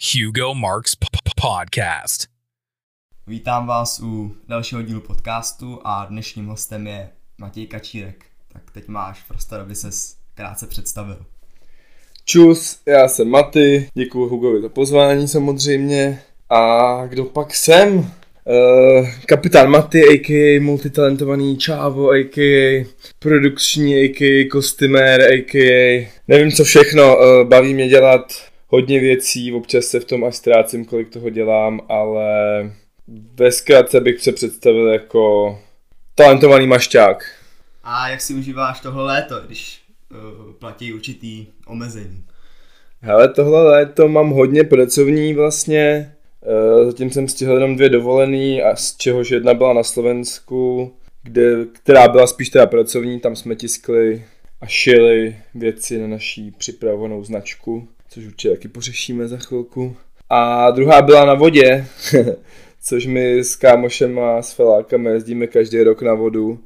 Hugo Marks p- p- Podcast. Vítám vás u dalšího dílu podcastu a dnešním hostem je Matěj Kačírek. Tak teď máš prostor, aby ses krátce představil. Čus, já jsem Maty, děkuji Hugovi za pozvání samozřejmě. A kdo pak jsem? Uh, kapitán Maty, a.k.a. multitalentovaný čávo, a.k.a. produkční, a.k.a. kostymér, a.k.a. nevím co všechno, uh, baví mě dělat hodně věcí, občas se v tom až ztrácím, kolik toho dělám, ale ve zkratce bych se představil jako talentovaný mašťák. A jak si užíváš tohle léto, když uh, platí určitý omezení? Hele, tohle léto mám hodně pracovní vlastně, Eh, Zatím jsem stihl jenom dvě dovolený a z čehož jedna byla na Slovensku, kde, která byla spíš teda pracovní, tam jsme tiskli a šili věci na naší připravenou značku, což určitě taky pořešíme za chvilku. A druhá byla na vodě, což my s kámošem a s felákami jezdíme každý rok na vodu.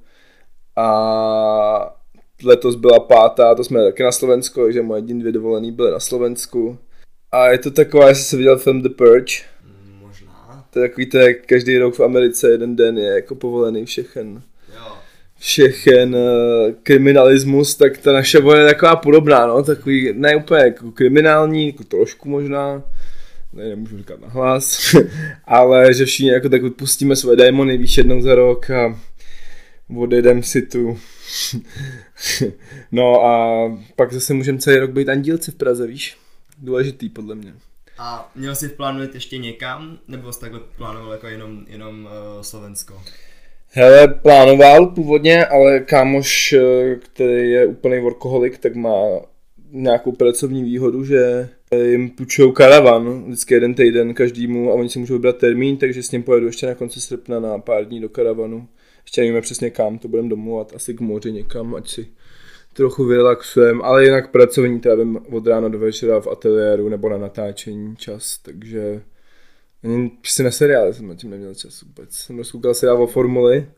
A letos byla pátá, to jsme taky na Slovensku, takže moje jediné dvě dovolený byly na Slovensku. A je to taková, jestli jsi viděl film The Purge, Možná. to je takový to, jak každý rok v Americe jeden den je jako povolený všechen. Všechen uh, kriminalismus, tak ta naše voje je taková podobná, no, takový, ne úplně jako kriminální, jako trošku možná, ne, nemůžu říkat nahlas, ale že všichni jako tak vypustíme své démony, víš, jednou za rok a odjedem si tu. no a pak zase můžeme celý rok být andílci v Praze, víš, důležitý podle mě. A měl jsi jít ještě někam, nebo jsi takhle plánoval jako jenom, jenom uh, Slovensko? Hele, plánoval původně, ale kámoš, eh, který je úplný workoholik, tak má nějakou pracovní výhodu, že jim půjčují karavan vždycky jeden týden každému a oni si můžou vybrat termín, takže s ním pojedu ještě na konci srpna na pár dní do karavanu. Ještě nevíme přesně kam, to budeme domluvat, asi k moři někam, ať si trochu vyrelaxujeme, ale jinak pracovní trávím od rána do večera v ateliéru nebo na natáčení čas, takže ani prostě na seriály jsem na tím neměl čas vůbec. Jsem rozkoukal seriál o formuli.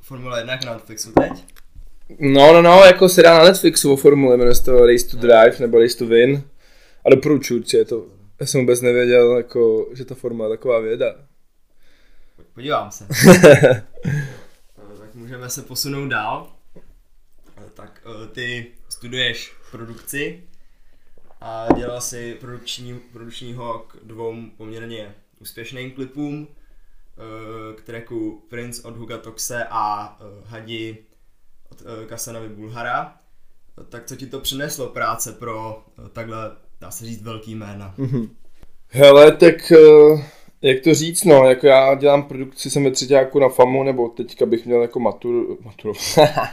Formule 1 na Netflixu teď? No, no, no, jako seriál na Netflixu o formuli, jmenuje se to Race to Drive nebo Race to Win. A doporučuji určitě, to, já jsem vůbec nevěděl, jako, že ta formula je taková věda. Podívám se. tak můžeme se posunout dál. Tak eh, ty studuješ produkci a dělal si produkční, produkčního k dvou poměrně úspěšným klipům eh, k tracku Prince od Huga Toxe a eh, Hadi od Kasanovy Bulhara. Tak co ti to přineslo práce pro takhle, dá se říct, velký jména? Hele, tak eh, jak to říct, no, jako já dělám produkci, jsem ve třetíku na FAMu, nebo teďka bych měl jako matur, matur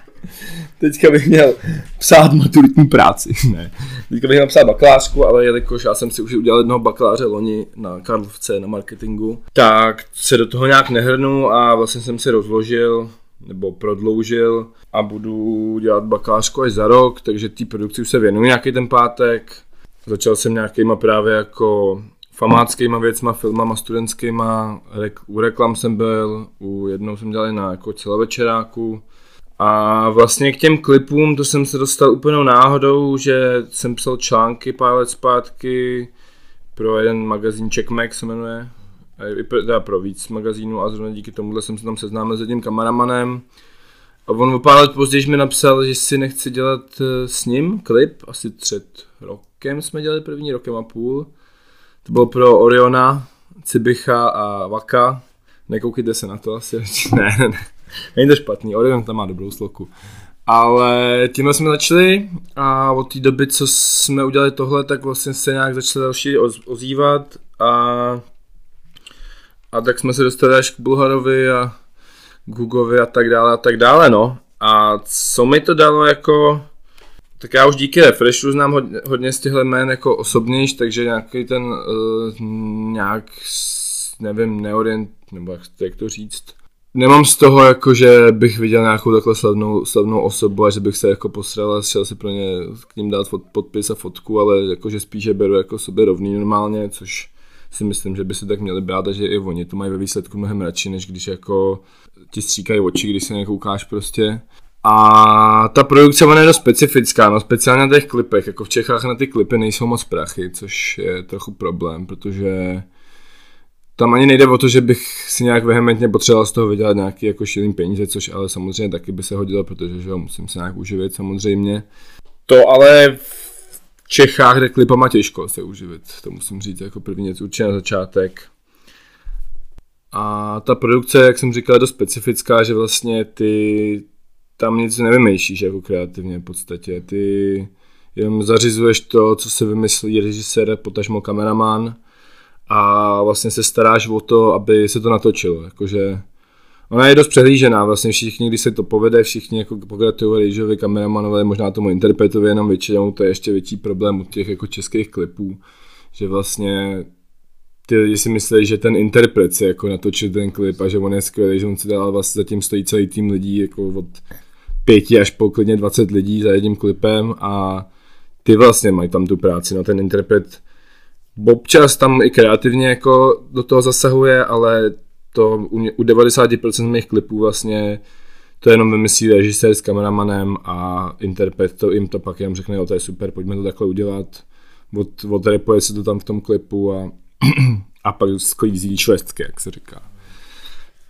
teďka bych měl psát maturitní práci, ne, teďka bych měl psát bakalářku, ale jelikož já jsem si už udělal jednoho bakaláře loni na Karlovce na marketingu, tak se do toho nějak nehrnu a vlastně jsem si rozložil, nebo prodloužil a budu dělat bakalářku až za rok, takže té produkci už se věnuju nějaký ten pátek. Začal jsem nějakýma právě jako famáckýma věcma, filmama studentskýma, rek, u reklam jsem byl, u jednou jsem dělal na jako celovečeráku. A vlastně k těm klipům, to jsem se dostal úplnou náhodou, že jsem psal články pár let zpátky pro jeden magazín Checkmax se jmenuje, a i pro, teda pro víc magazínů a zrovna díky tomuhle jsem se tam seznámil s jedním kameramanem. A on o pár let později mi napsal, že si nechci dělat eh, s ním klip, asi před rokem jsme dělali první, rokem a půl. To bylo pro Oriona, Cibicha a Vaka. Nekoukejte se na to asi, ne, ne, ne. Není to špatný, Orion tam má dobrou sloku. Ale tímhle jsme začali a od té doby, co jsme udělali tohle, tak vlastně se nějak začali další oz- ozývat a a tak jsme se dostali až k Bulharovi a k Hugovi a tak dále a tak dále, no. A co mi to dalo jako, tak já už díky Refreshu znám hodně, hodně z těchto jmén jako osobnějš, takže nějaký ten uh, nějak, nevím, neorient, nebo jak, jak to říct. Nemám z toho jako, že bych viděl nějakou takhle slavnou, slavnou osobu a že bych se jako posral a šel si pro ně k ním dát fot, podpis a fotku, ale jakože spíše beru jako sobě rovný normálně, což si myslím, že by se tak měli brát a že i oni to mají ve výsledku mnohem radši, než když jako ti stříkají oči, když se nekoukáš prostě. A ta produkce ona je dost specifická, no speciálně na těch klipech, jako v Čechách na ty klipy nejsou moc prachy, což je trochu problém, protože tam ani nejde o to, že bych si nějak vehementně potřeboval z toho vydělat nějaký jako šilý peníze, což ale samozřejmě taky by se hodilo, protože že jo, musím se nějak uživit samozřejmě. To ale v Čechách jde klipama těžko se uživit, to musím říct jako první věc, určitě na začátek. A ta produkce, jak jsem říkal, je dost specifická, že vlastně ty tam nic nevymýšlíš jako kreativně v podstatě. Ty jenom zařizuješ to, co se vymyslí režisér, potažmo kameraman a vlastně se staráš o to, aby se to natočilo. Jakože ona je dost přehlížená, vlastně všichni, když se to povede, všichni jako pogratulují režisovi, kameramanovi, možná tomu interpretovi, jenom většinou to je ještě větší problém u těch jako českých klipů, že vlastně ty lidi si myslí, že ten interpret si jako natočil ten klip a že on je skvělý, že on si dal vlastně zatím stojí celý tým lidí jako od pěti až po klidně 20 lidí za jedním klipem a ty vlastně mají tam tu práci, no ten interpret občas tam i kreativně jako do toho zasahuje, ale to u, u 90% mých klipů vlastně to jenom vymyslí režisér s kameramanem a interpret to jim to pak jenom řekne, jo, to je super, pojďme to takhle udělat. Od, odrepuje se to tam v tom klipu a, a pak sklízí švestky, jak se říká.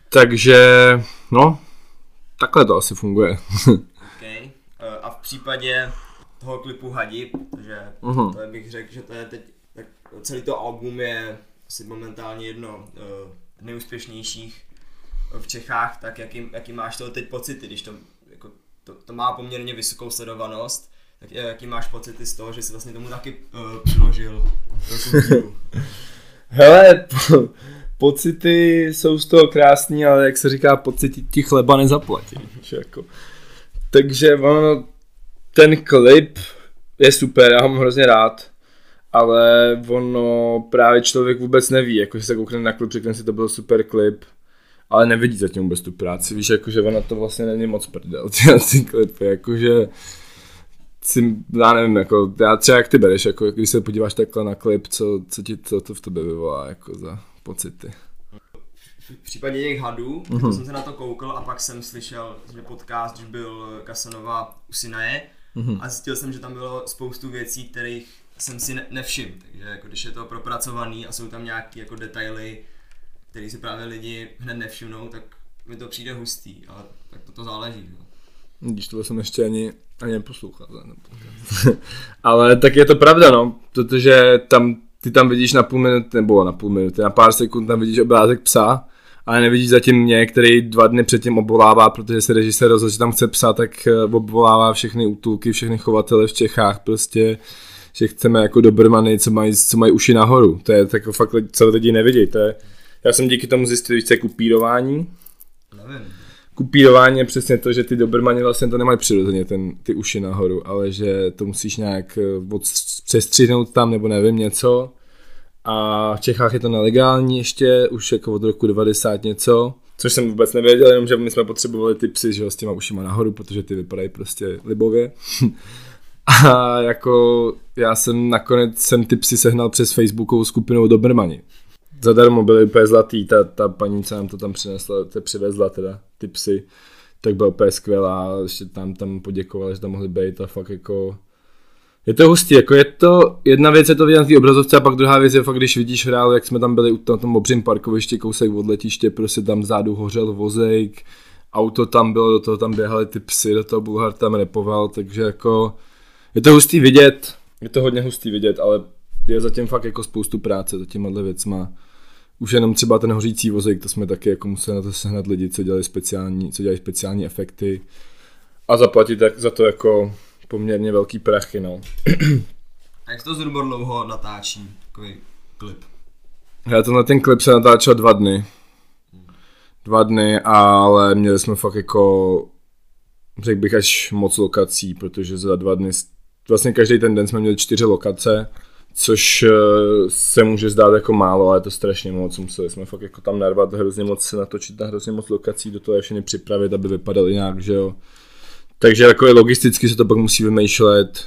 Takže, no, takhle to asi funguje. okay. A v případě toho klipu Hadi, protože Mhm. to bych řekl, že to je teď, tak celý to album je asi momentálně jedno uh, nejúspěšnějších v Čechách, tak jaký, jaký máš toho teď pocity, když to, jako, to, to má poměrně vysokou sledovanost, tak eh, jaký máš pocity z toho, že jsi vlastně tomu taky uh, přiložil? Hele, po, pocity jsou z toho krásný, ale jak se říká, pocity ti chleba nezaplatí. Jako. Takže ono, ten klip je super, já ho mám hrozně rád, ale ono právě člověk vůbec neví, jako že se koukne na klip, řekne si, to byl super klip, ale nevidí zatím vůbec tu práci, víš, jakože ona to vlastně není moc prdel, ty, ty klipy, jakože si, já nevím, jako, já třeba jak ty bereš, jako, když se podíváš takhle na klip, co, co ti to, to v tobě vyvolá, jako za pocity. v případě těch hadů, mm-hmm. to jsem se na to koukal a pak jsem slyšel, že podcast, když byl Kasanova u Sinaje mm-hmm. a zjistil jsem, že tam bylo spoustu věcí, kterých jsem si ne- nevšiml. Takže jako když je to propracovaný a jsou tam nějaké jako detaily, které si právě lidi hned nevšimnou, tak mi to přijde hustý, ale tak to, to záleží. Jo. Když tohle jsem ještě ani, ani neposlouchal. Ne? Ale tak je to pravda, no, protože tam, ty tam vidíš na půl minuty, nebo na půl minuty, na pár sekund tam vidíš obrázek psa, ale nevidíš zatím mě, který dva dny předtím obolává, protože se režisér rozhodl, že tam chce psa, tak eh, obolává všechny útulky, všechny chovatele v Čechách, prostě že chceme jako Dobermany, co mají, co mají uši nahoru. To je jako fakt, co lidi nevidí. To je, já jsem díky tomu zjistil, že kupírování, Nevím. Kupírování je přesně to, že ty Dobermani vlastně to nemají přirozeně, ten, ty uši nahoru, ale že to musíš nějak eh, od, přestřihnout tam, nebo nevím, něco. A v Čechách je to nelegální ještě, už jako od roku 90 něco. Což jsem vůbec nevěděl, jenom že my jsme potřebovali ty psy, že jo, s těma ušima nahoru, protože ty vypadají prostě libově. A jako já jsem nakonec jsem ty psy sehnal přes facebookovou skupinou Dobermani. Zadarmo byly úplně zlatý, ta, ta paní, co nám to tam přinesla, to přivezla teda, ty psy, tak byla úplně skvělá, ještě tam, tam poděkovala, že tam mohli být a fakt jako je to hustý, jako je to, jedna věc je to vidět na obrazovce a pak druhá věc je fakt, když vidíš v reálu, jak jsme tam byli u tom, obřím parkovišti, kousek od letiště, prostě tam vzadu hořel vozejk, auto tam bylo, do toho tam běhaly ty psy, do toho Bulhar tam repoval, takže jako je to hustý vidět, je to hodně hustý vidět, ale je zatím fakt jako spoustu práce za těma věcma. Už jenom třeba ten hořící vozejk, to jsme taky jako museli na to sehnat lidi, co dělají speciální, co dělají speciální efekty a zaplatit tak za to jako poměrně velký prachy, no. A jak to zhruba dlouho natáčí takový klip? Já tenhle ten klip se natáčel dva dny. Dva dny, ale měli jsme fakt jako, řekl bych až moc lokací, protože za dva dny, vlastně každý ten den jsme měli čtyři lokace, což eh, se může zdát jako málo, ale je to strašně moc. Museli jsme fakt jako tam narvat hrozně moc, se natočit na hrozně moc lokací, do toho všechny připravit, aby vypadaly nějak, že jo. Takže jako logisticky se to pak musí vymýšlet.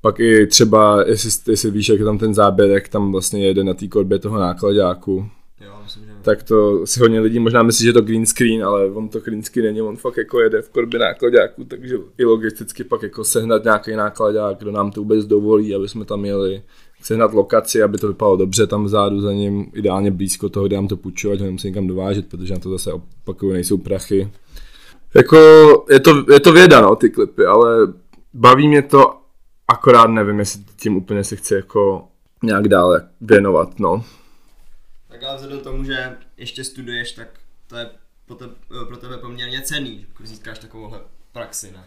Pak i třeba, jestli, jestli víš, jak je tam ten záběr, jak tam vlastně jede na té korbě toho nákladáku. Jo, myslím, že. Tak to si hodně lidí možná myslí, že to green screen, ale on to green screen není, on fakt jako jede v korbě nákladáku, takže i logisticky pak jako sehnat nějaký nákladák, kdo nám to vůbec dovolí, aby jsme tam jeli, sehnat lokaci, aby to vypadalo dobře tam vzadu za ním, ideálně blízko toho, kde nám to půjčovat, že nemusím někam dovážet, protože na to zase opakuju, nejsou prachy. Jako je to, je to věda, no, ty klipy, ale baví mě to, akorát nevím, jestli tím úplně se chci jako nějak dále věnovat, no. Tak ale vzhledem tomu, že ještě studuješ, tak to je pro tebe, pro tebe poměrně cený, že získáš takovouhle praxi, ne?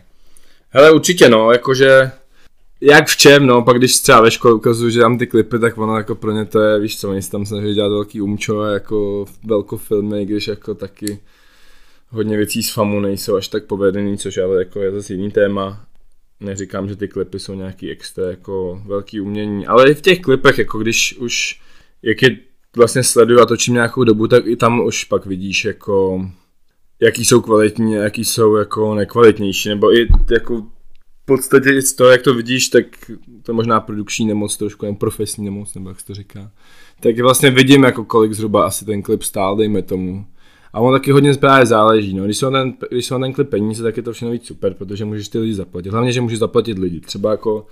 Hele, určitě no, jakože jak v čem, no, pak když třeba ve škole ukazuju, že dám ty klipy, tak ono jako pro ně to je, víš co, oni si tam snaží dělat velký umčo, jako velkofilmy, když jako taky hodně věcí z FAMu nejsou až tak povedený, což ale jako je zase jiný téma. Neříkám, že ty klipy jsou nějaký extra jako velký umění, ale i v těch klipech, jako když už, jak je vlastně sleduju a točím nějakou dobu, tak i tam už pak vidíš jako jaký jsou kvalitní, jaký jsou jako nekvalitnější, nebo i jako v podstatě z toho, jak to vidíš, tak to je možná produkční nemoc, trošku jen profesní nemoc, nebo jak se to říká. Tak vlastně vidím, jako kolik zhruba asi ten klip stál, dejme tomu. A on taky hodně právě záleží. No. Když jsou ten, když jsou ten klip peníze, tak je to všechno víc super, protože můžeš ty lidi zaplatit. Hlavně, že můžeš zaplatit lidi. Třeba jako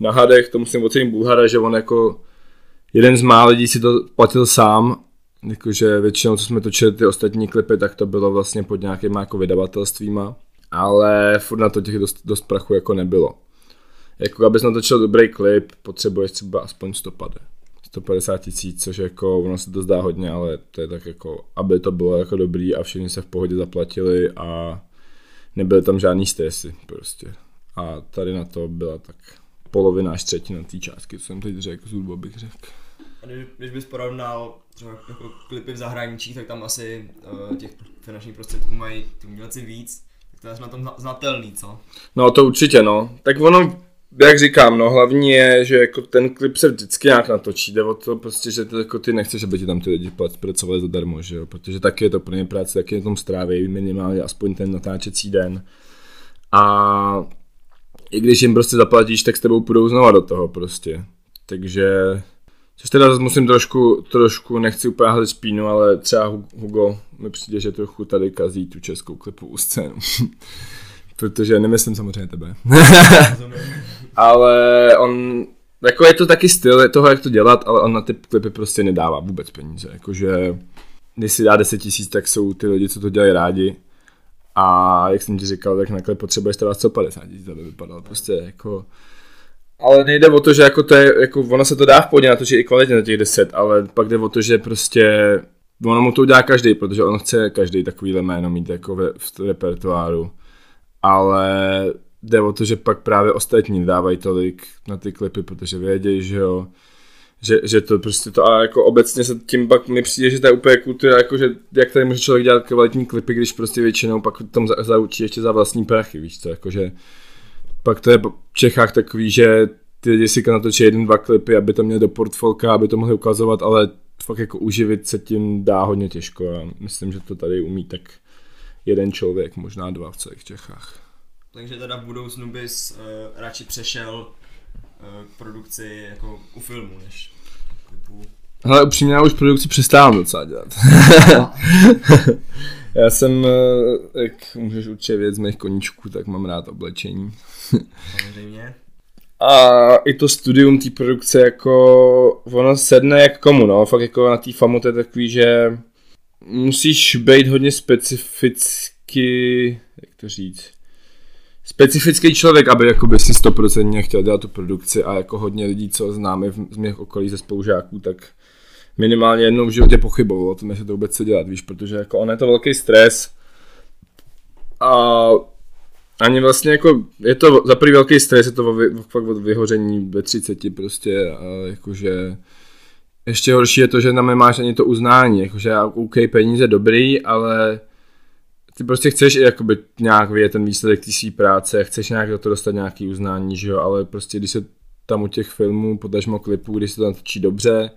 na hadech, to musím ocenit Bulhara, že on jako jeden z mála lidí si to platil sám, jakože většinou, co jsme točili ty ostatní klipy, tak to bylo vlastně pod nějakýma jako vydavatelstvíma, ale furt na to těch dost, dost prachu jako nebylo. Jako abys natočil dobrý klip, potřebuješ třeba aspoň 150. 150 tisíc, což jako ono se to zdá hodně, ale to je tak jako, aby to bylo jako dobrý a všichni se v pohodě zaplatili a nebyly tam žádný stresy prostě. A tady na to byla tak polovina až třetina té částky, co jsem teď řekl, zhruba bych řekl. A když, když bys porovnal třeba jako klipy v zahraničí, tak tam asi uh, těch finančních prostředků mají ty umělci víc, tak to je na tom znatelný, co? No to určitě, no. Tak ono, jak říkám, no hlavní je, že jako ten klip se vždycky nějak natočí, jde o to prostě, že ty, jako ty nechceš, aby ti tam ty lidi pracovali zadarmo, že jo, protože taky je to pro ně práce, taky je tom stráví minimálně aspoň ten natáčecí den. A i když jim prostě zaplatíš, tak s tebou půjdou znova do toho prostě. Takže, což teda zase musím trošku, trošku, nechci úplně hledat špínu, ale třeba Hugo mi přijde, že trochu tady kazí tu českou klipovou scénu. Protože nemyslím samozřejmě tebe. ale on, jako je to taky styl toho, jak to dělat, ale on na ty klipy prostě nedává vůbec peníze. Jakože, když si dá 10 tisíc, tak jsou ty lidi, co to dělají rádi a jak jsem ti říkal, tak nakonec potřebuješ teda 150 tisíc, aby vypadal prostě jako... Ale nejde o to, že jako to je, jako ono se to dá v pohodě natočit i kvalitně na těch 10, ale pak jde o to, že prostě ono mu to udělá každý, protože on chce každý takovýhle jméno mít jako ve, v repertoáru. Ale jde o to, že pak právě ostatní dávají tolik na ty klipy, protože vědějí, že jo, že, že to prostě to a jako obecně se tím pak mi přijde, že to je úplně kultura, jako že jak tady může člověk dělat kvalitní klipy, když prostě většinou pak tam zaučí ještě za vlastní prachy, víš co, jakože pak to je v Čechách takový, že ty lidi si natočí jeden, dva klipy, aby to měli do portfolka, aby to mohli ukazovat, ale fakt jako uživit se tím dá hodně těžko a myslím, že to tady umí tak jeden člověk, možná dva v celých Čechách. Takže teda v budoucnu bys uh, radši přešel uh, k produkci jako u filmu, než klipů? Ale upřímně já už produkci přestávám docela dělat. já jsem, eh, jak můžeš určitě vědět z mých koníčků, tak mám rád oblečení. Samozřejmě. A i to studium té produkce jako, ono sedne jak komu, no, fakt jako na té famu to je takový, že musíš být hodně specificky, jak to říct, specifický člověk, aby jakoby si stoprocentně chtěl dělat tu produkci a jako hodně lidí, co známe z mých okolí ze spolužáků, tak minimálně jednou v životě pochybovalo o tom, jestli to vůbec co dělat, víš, protože jako on je to velký stres a ani vlastně jako, je to za prvý velký stres, je to fakt od vyhoření ve 30 prostě a jakože ještě horší je to, že tam nemáš ani to uznání, jakože OK, peníze dobrý, ale ty prostě chceš i jakoby nějak vědět ten výsledek té své práce, chceš nějak do toho dostat nějaký uznání, že jo, ale prostě když se tam u těch filmů, potažmo klipů, když se to natočí dobře,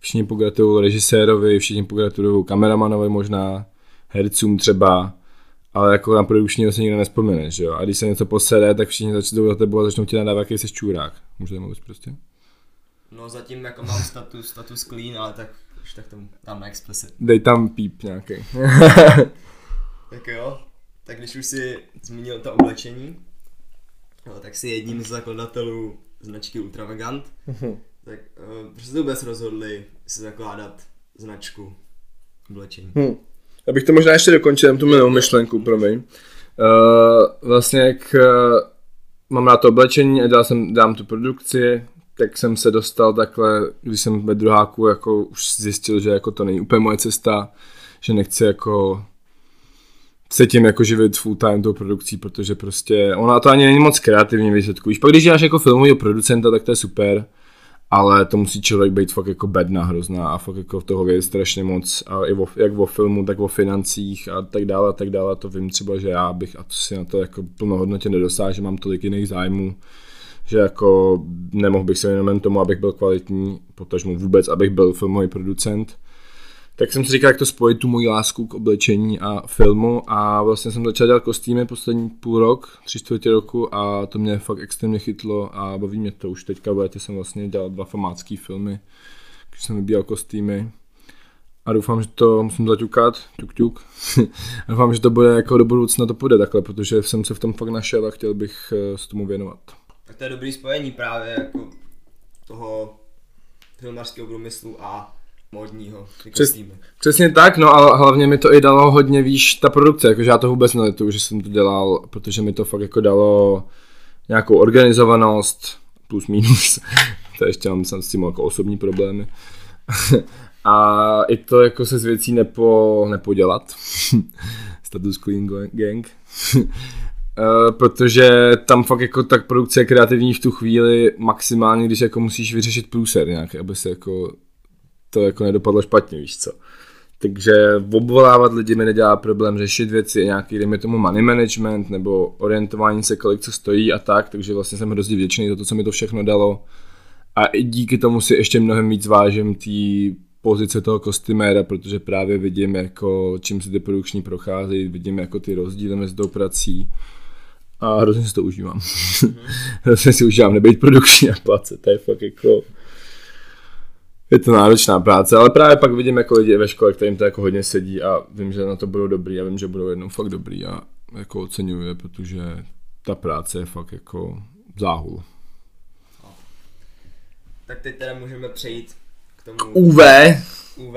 všichni pogratulují režisérovi, všichni pogratulují kameramanovi možná, hercům třeba, ale jako na produkčního se nikdo nespomene, že jo, a když se něco posede, tak všichni začnou za tebou a začnou ti nadávat, jaký jsi čurák. Můžete mluvit prostě? No zatím jako mám status, status clean, ale tak už tak tomu dáme explicit. Dej tam píp nějaký. Tak jo, tak když už si zmínil to oblečení, no, tak si jedním z zakladatelů značky Ultravagant, tak uh, proč jste vůbec rozhodli si zakládat značku oblečení? Hm. Abych to možná ještě dokončil, jen tu minulou myšlenku, promiň. Uh, vlastně jak uh, mám rád to oblečení a dělal jsem, dám tu produkci, tak jsem se dostal takhle, když jsem ve druháku jako už zjistil, že jako to není úplně moje cesta, že nechci jako se tím jako živit full time tou produkcí, protože prostě ona to ani není moc kreativní výsledku. Víš, pak když děláš jako filmového producenta, tak to je super, ale to musí člověk být fakt jako bedna hrozná a fakt jako toho vědět strašně moc a i o, jak o filmu, tak o financích a tak dále a tak dále, to vím třeba, že já bych a to si na to jako plnohodnotně nedosáhl, že mám tolik jiných zájmů, že jako nemohl bych se věnovat tomu, abych byl kvalitní, potažmu vůbec, abych byl filmový producent. Tak jsem si říkal, jak to spojit tu moji lásku k oblečení a filmu a vlastně jsem začal dělat kostýmy poslední půl rok, tři čtvrtě roku a to mě fakt extrémně chytlo a baví mě to. Už teďka v jsem vlastně dělal dva famácký filmy, když jsem vybíjel kostýmy a doufám, že to musím zaťukat, ťuk ťuk. a doufám, že to bude jako do budoucna to půjde takhle, protože jsem se v tom fakt našel a chtěl bych eh, se tomu věnovat. Tak to je dobrý spojení právě jako toho filmařského průmyslu a módního, ty Přes-. Přesně tak, no a hlavně mi to i dalo hodně, víš, ta produkce, jakože já to vůbec nelituju, že jsem to dělal, protože mi to fakt jako dalo nějakou organizovanost, plus minus, to ještě mám jsem s tím jako osobní problémy. a i to jako se s věcí nepo, nepodělat. Status Clean Gang. Eh, protože tam fakt jako tak produkce je kreativní v tu chvíli maximálně, když jako musíš vyřešit průser nějaký, aby se jako to jako nedopadlo špatně, víš co. Takže obvolávat lidi mi nedělá problém, řešit věci, nějaký, dejme tomu money management, nebo orientování se, kolik co stojí a tak, takže vlastně jsem hrozně vděčný za to, co mi to všechno dalo. A i díky tomu si ještě mnohem víc vážím té pozice toho kostyméra, protože právě vidím, jako, čím se ty produkční procházejí, vidím jako ty rozdíly mezi tou prací a hrozně si to užívám. hrozně si užívám nebejt produkční a place, to je fakt jako je to náročná práce, ale právě pak vidím jako lidi ve škole, kterým to jako hodně sedí a vím, že na to budou dobrý a vím, že budou jednou fakt dobrý a jako oceňuju je, protože ta práce je fakt jako záhul. Tak teď teda můžeme přejít k tomu UV. UV.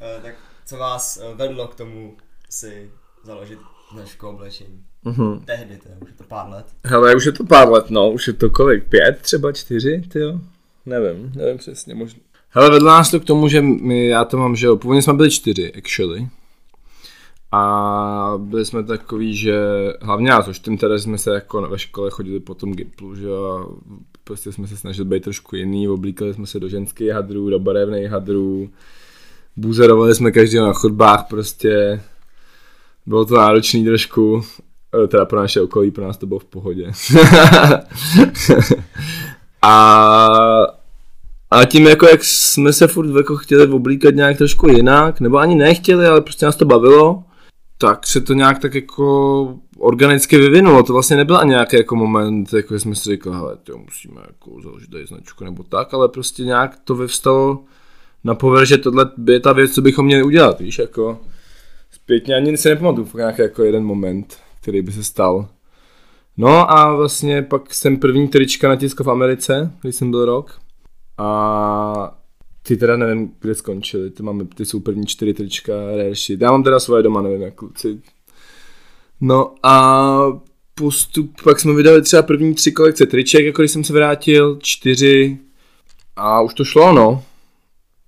Eh, tak co vás eh, vedlo k tomu si založit značku oblečení? Mhm. Tehdy, to je, už je to pár let. Hele, už je to pár let, no, už je to kolik, pět, třeba čtyři, ty jo? Nevím, nevím přesně, možná. Hele, vedlo nás to k tomu, že my, já to mám, že jo, původně jsme byli čtyři, actually. A byli jsme takový, že hlavně já, což tím teda jsme se jako ve škole chodili po tom Gimplu, že jo, prostě jsme se snažili být trošku jiný, oblíkali jsme se do ženských hadrů, do barevných hadrů, buzerovali jsme každého na chodbách prostě, bylo to náročný trošku, eh, teda pro naše okolí, pro nás to bylo v pohodě. a, a tím jako jak jsme se furt jako chtěli oblíkat nějak trošku jinak, nebo ani nechtěli, ale prostě nás to bavilo, tak se to nějak tak jako organicky vyvinulo. To vlastně nebyl ani nějaký jako moment, jako jsme si říkali, hele, tyjo, musíme jako založit tady značku nebo tak, ale prostě nějak to vyvstalo na povrch, že tohle je ta věc, co bychom měli udělat, víš, jako zpětně ani si nepamatuju, nějaký jako jeden moment, který by se stal. No a vlastně pak jsem první trička natiskl v Americe, když jsem byl rok. A ty teda nevím, kde skončily, ty, máme, ty jsou první čtyři trička, rare shit. Já mám teda svoje doma, nevím jak kluci. No a postup, pak jsme vydali třeba první tři kolekce triček, jako když jsem se vrátil, čtyři a už to šlo, no.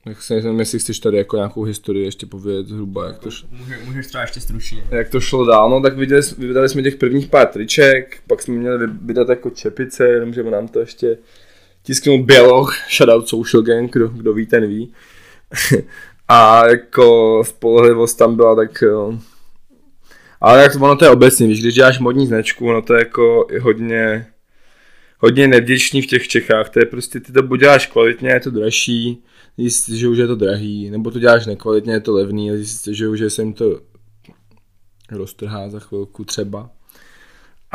Tak si nevím, jestli chceš tady jako nějakou historii ještě povědět zhruba, jak to šlo Může, můžeš třeba ještě stručně. jak to šlo dál, no tak vydali, vydali jsme těch prvních pár triček, pak jsme měli vydat jako čepice, jenomže nám to ještě tisknul Běloch, shoutout Social Gang, kdo, kdo ví, ten ví. A jako spolehlivost tam byla tak, jo. Ale jak ono to je obecně, víš, když děláš modní značku, no to je jako hodně, hodně nevděčný v těch Čechách, to je prostě, ty to buď děláš kvalitně, je to dražší, zjistíš, že už je to drahý, nebo to děláš nekvalitně, je to levný, a zjistíš, že už se jim to roztrhá za chvilku třeba.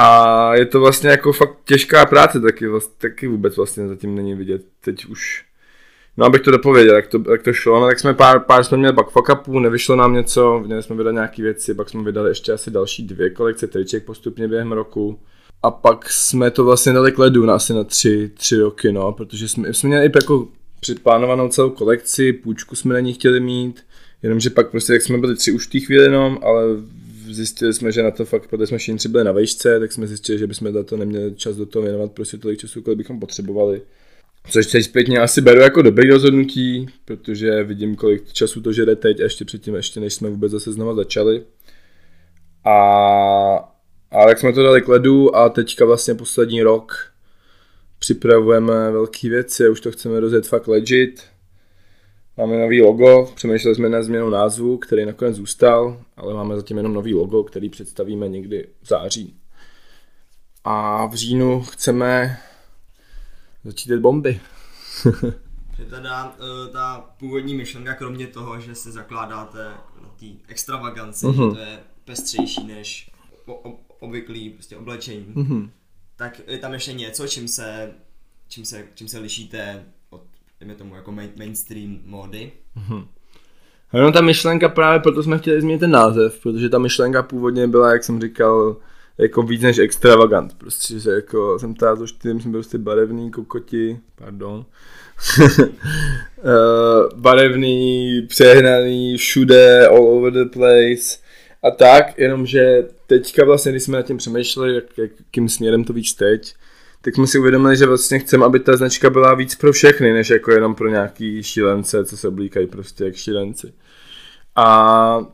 A je to vlastně jako fakt těžká práce taky, vlastně, taky vůbec vlastně zatím není vidět. Teď už No abych to dopověděl, jak to, jak to šlo, no tak jsme pár, pár jsme měli pak fuck upů, nevyšlo nám něco, měli jsme vydat nějaké věci, pak jsme vydali ještě asi další dvě kolekce triček postupně během roku. A pak jsme to vlastně dali k ledu na asi na tři, tři roky, no, protože jsme, jsme měli i jako předplánovanou celou kolekci, půjčku jsme na ní chtěli mít, jenomže pak prostě, jak jsme byli tři už v té chvíli jenom, ale zjistili jsme, že na to fakt, protože jsme všichni byli na vejšce, tak jsme zjistili, že bychom za to neměli čas do toho věnovat prostě tolik času, kolik bychom potřebovali. Což teď zpětně asi beru jako dobrý rozhodnutí, protože vidím, kolik času to žere teď a ještě předtím, ještě než jsme vůbec zase znova začali. A, a tak jsme to dali k ledu a teďka vlastně poslední rok připravujeme velké věci, už to chceme rozjet fakt legit. Máme nový logo, přemýšleli jsme na změnu názvu, který nakonec zůstal, ale máme zatím jenom nový logo, který představíme někdy v září. A v říjnu chceme začít bomby. že teda uh, ta původní myšlenka, kromě toho, že se zakládáte na té extravaganci, uh-huh. že to je pestřejší než obvyklý prostě oblečení, uh-huh. tak je tam ještě něco, čím se, čím se, čím se lišíte dejme tomu, jako main, mainstream módy. Uh-huh. No ta myšlenka právě proto jsme chtěli změnit ten název, protože ta myšlenka původně byla, jak jsem říkal, jako víc než extravagant. Prostě, že jako jsem táto štýlem, jsem prostě barevný kokoti, pardon. uh, barevný, přehnaný, všude, all over the place. A tak, jenomže teďka vlastně, když jsme nad tím přemýšleli, jak, jakým směrem to víc teď, tak jsme si uvědomili, že vlastně chceme, aby ta značka byla víc pro všechny, než jako jenom pro nějaký šílence, co se oblíkají prostě jak šílenci. A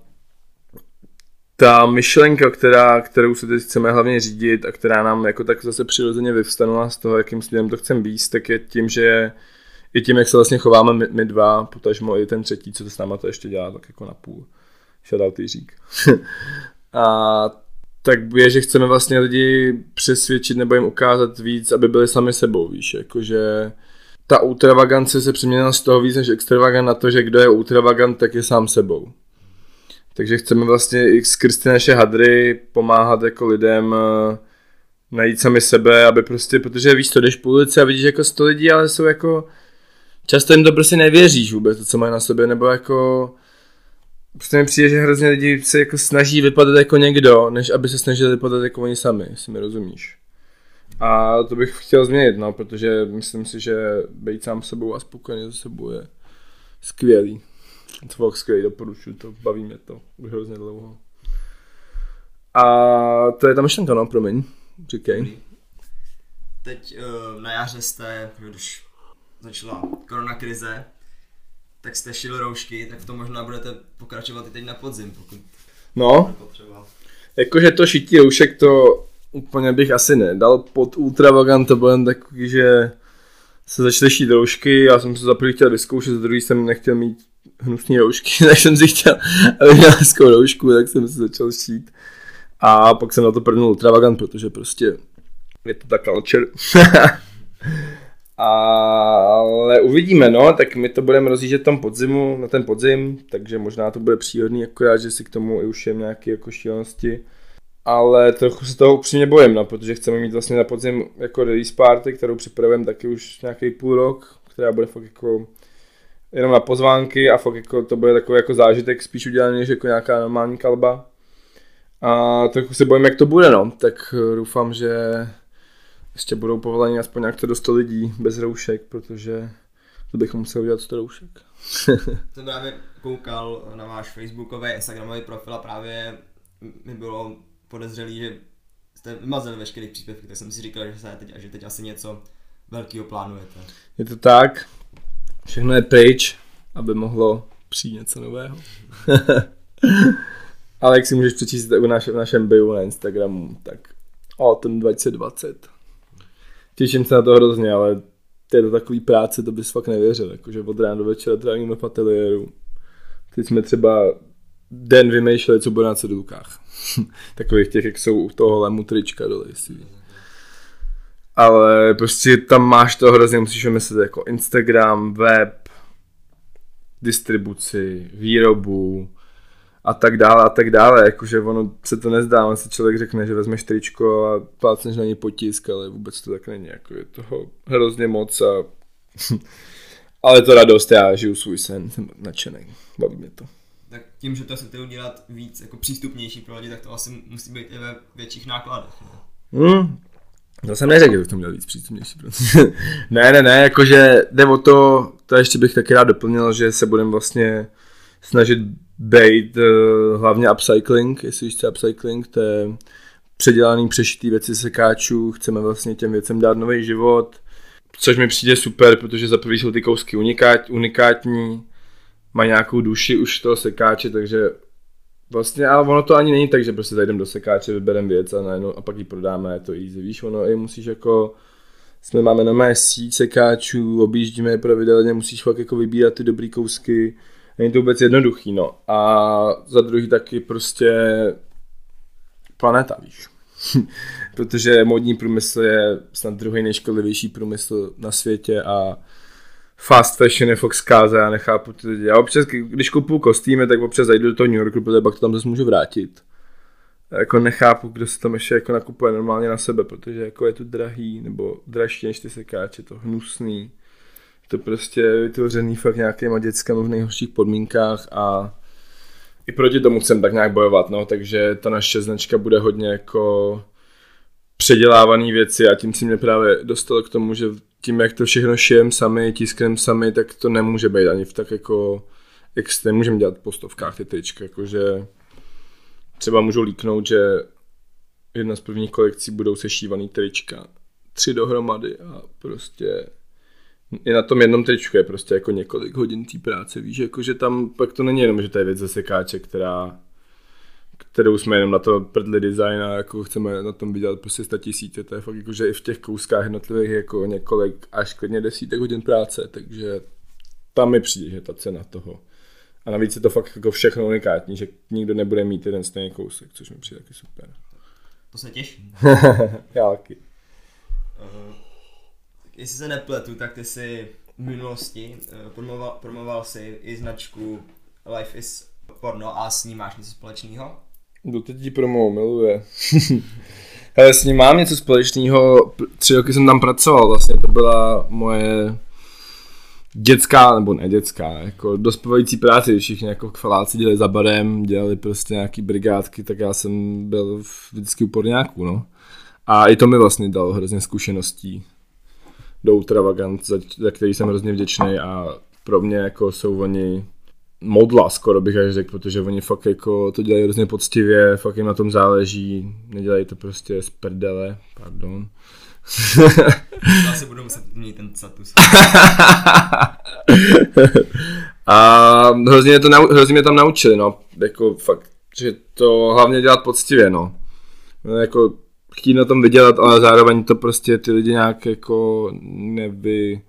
ta myšlenka, která, kterou se teď chceme hlavně řídit a která nám jako tak zase přirozeně vyvstanula z toho, jakým směrem to chceme být, tak je tím, že i tím, jak se vlastně chováme my, my dva, potažmo i ten třetí, co to s náma to ještě dělá, tak jako na půl. Shoutout řík. a tak je, že chceme vlastně lidi přesvědčit nebo jim ukázat víc, aby byli sami sebou, víš, jakože ta ultravagance se přeměnila z toho víc než extravagant na to, že kdo je ultravagant, tak je sám sebou. Takže chceme vlastně i skrz ty naše hadry pomáhat jako lidem eh, najít sami sebe, aby prostě, protože víš to, jdeš po ulici a vidíš jako sto lidí, ale jsou jako, často jim to prostě nevěříš vůbec, to, co mají na sobě, nebo jako, prostě mi přijde, že hrozně lidi se jako snaží vypadat jako někdo, než aby se snažili vypadat jako oni sami, jestli mi rozumíš. A to bych chtěl změnit, no, protože myslím si, že být sám sebou a spokojený za sebou je skvělý. To fakt skvělý, doporučuji to, baví mě to už hrozně dlouho. A to je ta myšlenka, no, promiň, říkej. Teď uh, na jaře jste, když začala korona krize, tak jste šili roušky, tak to možná budete pokračovat i teď na podzim, pokud No, jakože to šití roušek to úplně bych asi nedal pod ultravagant, to jen takový, že se začaly šít roušky, já jsem se za prvý chtěl vyzkoušet, za druhý jsem nechtěl mít hnusný roušky, tak jsem si chtěl, aby měl hezkou roušku, tak jsem se začal šít. A pak jsem na to prvnul ultravagant, protože prostě je to ta culture. Ale uvidíme, no, tak my to budeme rozjíždět tam podzimu, na ten podzim, takže možná to bude příhodný, akorát, že si k tomu i už je nějaké jako šílenosti. Ale trochu se toho upřímně bojím, no, protože chceme mít vlastně na podzim jako release party, kterou připravujeme taky už nějaký půl rok, která bude fakt jako jenom na pozvánky a fakt jako to bude takový jako zážitek spíš udělaný než jako nějaká normální kalba. A trochu se bojím, jak to bude, no. Tak doufám, že ještě budou povolení aspoň nějak to do 100 lidí bez roušek, protože to bychom museli udělat 100 roušek. jsem právě koukal na váš facebookový, instagramový profil a právě mi bylo podezřelý, že jste vymazali veškerý příspěvky, tak jsem si říkal, že, se teď, že teď asi něco velkého plánujete. Je to tak, všechno je pryč, aby mohlo přijít něco nového. Ale jak si můžeš přečíst v, naš, v našem bio na Instagramu, tak Autumn 2020. Těším se na to hrozně, ale to je to takový práce, to bys fakt nevěřil, jakože od rána do večera trávíme v ateliéru. Teď jsme třeba den vymýšleli, co bude na cedulkách. Takových těch, jak jsou u toho lemu trička dole, jestli ale prostě tam máš to hrozně, musíš vymyslet jako Instagram, web, distribuci, výrobu a tak dále a tak dále, jakože ono se to nezdá, on si člověk řekne, že vezmeš tričko a plácneš na něj potisk, ale vůbec to tak není, jako je toho hrozně moc a Ale to radost, já žiju svůj sen, jsem nadšený, baví mě to. Tak tím, že to chcete udělat víc jako přístupnější pro lidi, tak to asi musí být i ve větších nákladech. Ne? Hmm. To jsem neřekl, že bych to měl víc přístupnější. Ne, ne, ne, jakože jde o to, to ještě bych taky rád doplnil, že se budeme vlastně snažit být uh, hlavně upcycling, jestli co upcycling, to je předělaný, přešitý věci sekáčů, chceme vlastně těm věcem dát nový život, což mi přijde super, protože za prvý jsou ty kousky unikát, unikátní, mají nějakou duši už toho sekáče, takže vlastně, ale ono to ani není tak, že prostě zajdeme do sekáče, vybereme věc a, najednou, a pak ji prodáme, je to easy, víš, ono i musíš jako, jsme máme na mé sekáčů, objíždíme je pravidelně, musíš fakt jako vybírat ty dobrý kousky, není to vůbec jednoduchý, no. A za druhý taky prostě planeta, víš. Protože modní průmysl je snad druhý nejškodlivější průmysl na světě a fast fashion je fakt zkáze, já nechápu ty lidi. Já občas, když kupuju kostýmy, tak občas zajdu do toho New Yorku, protože pak to tam zase můžu vrátit. A jako nechápu, kdo se tam ještě jako nakupuje normálně na sebe, protože jako je to drahý, nebo dražší než ty sekáče, to hnusný. To prostě vytvořený fakt nějakýma dětskama v nejhorších podmínkách a i proti tomu chcem tak nějak bojovat, no, takže ta naše značka bude hodně jako předělávaný věci a tím si mě právě dostalo k tomu, že tím, jak to všechno šijem sami, tisknem sami, tak to nemůže být ani v tak jako extrém, můžeme dělat po stovkách ty tyčky, jakože třeba můžu líknout, že jedna z prvních kolekcí budou sešívaný trička, tři dohromady a prostě i na tom jednom tričku je prostě jako několik hodin té práce, víš, jako že tam pak to není jenom, že to je věc ze sekáče, která kterou jsme jenom na to prdli design a jako chceme na tom vydělat prostě 100 tisíce, to je fakt jako, že i v těch kouskách jednotlivých jako několik až klidně desítek hodin práce, takže tam mi přijde, že ta cena toho. A navíc je to fakt jako všechno unikátní, že nikdo nebude mít jeden stejný kousek, což mi přijde taky super. To se těší. Já taky. Uh, jestli se nepletu, tak ty si v minulosti uh, promoval, promoval si i značku Life is porno a s ní máš něco společného? Kdo teď ti promo miluje. Hele, s ním mám něco společného, tři roky jsem tam pracoval, vlastně to byla moje dětská, nebo ne dětská, jako dospívající práce, všichni jako chvaláci dělali za barem, dělali prostě nějaký brigádky, tak já jsem byl vždycky u porňáků, no. A i to mi vlastně dalo hrozně zkušeností do Ultravagant, za, za který jsem hrozně vděčný a pro mě jako jsou oni modla skoro bych až řekl, protože oni fakt jako to dělají hrozně poctivě, fakt jim na tom záleží, nedělají to prostě z prdele, pardon. Já si budu muset mít ten status. a hrozně mě, to, hrozně mě tam naučili, no, jako fakt, že to hlavně dělat poctivě, no. no jako chtít na tom vydělat, ale zároveň to prostě ty lidi nějak jako nevy,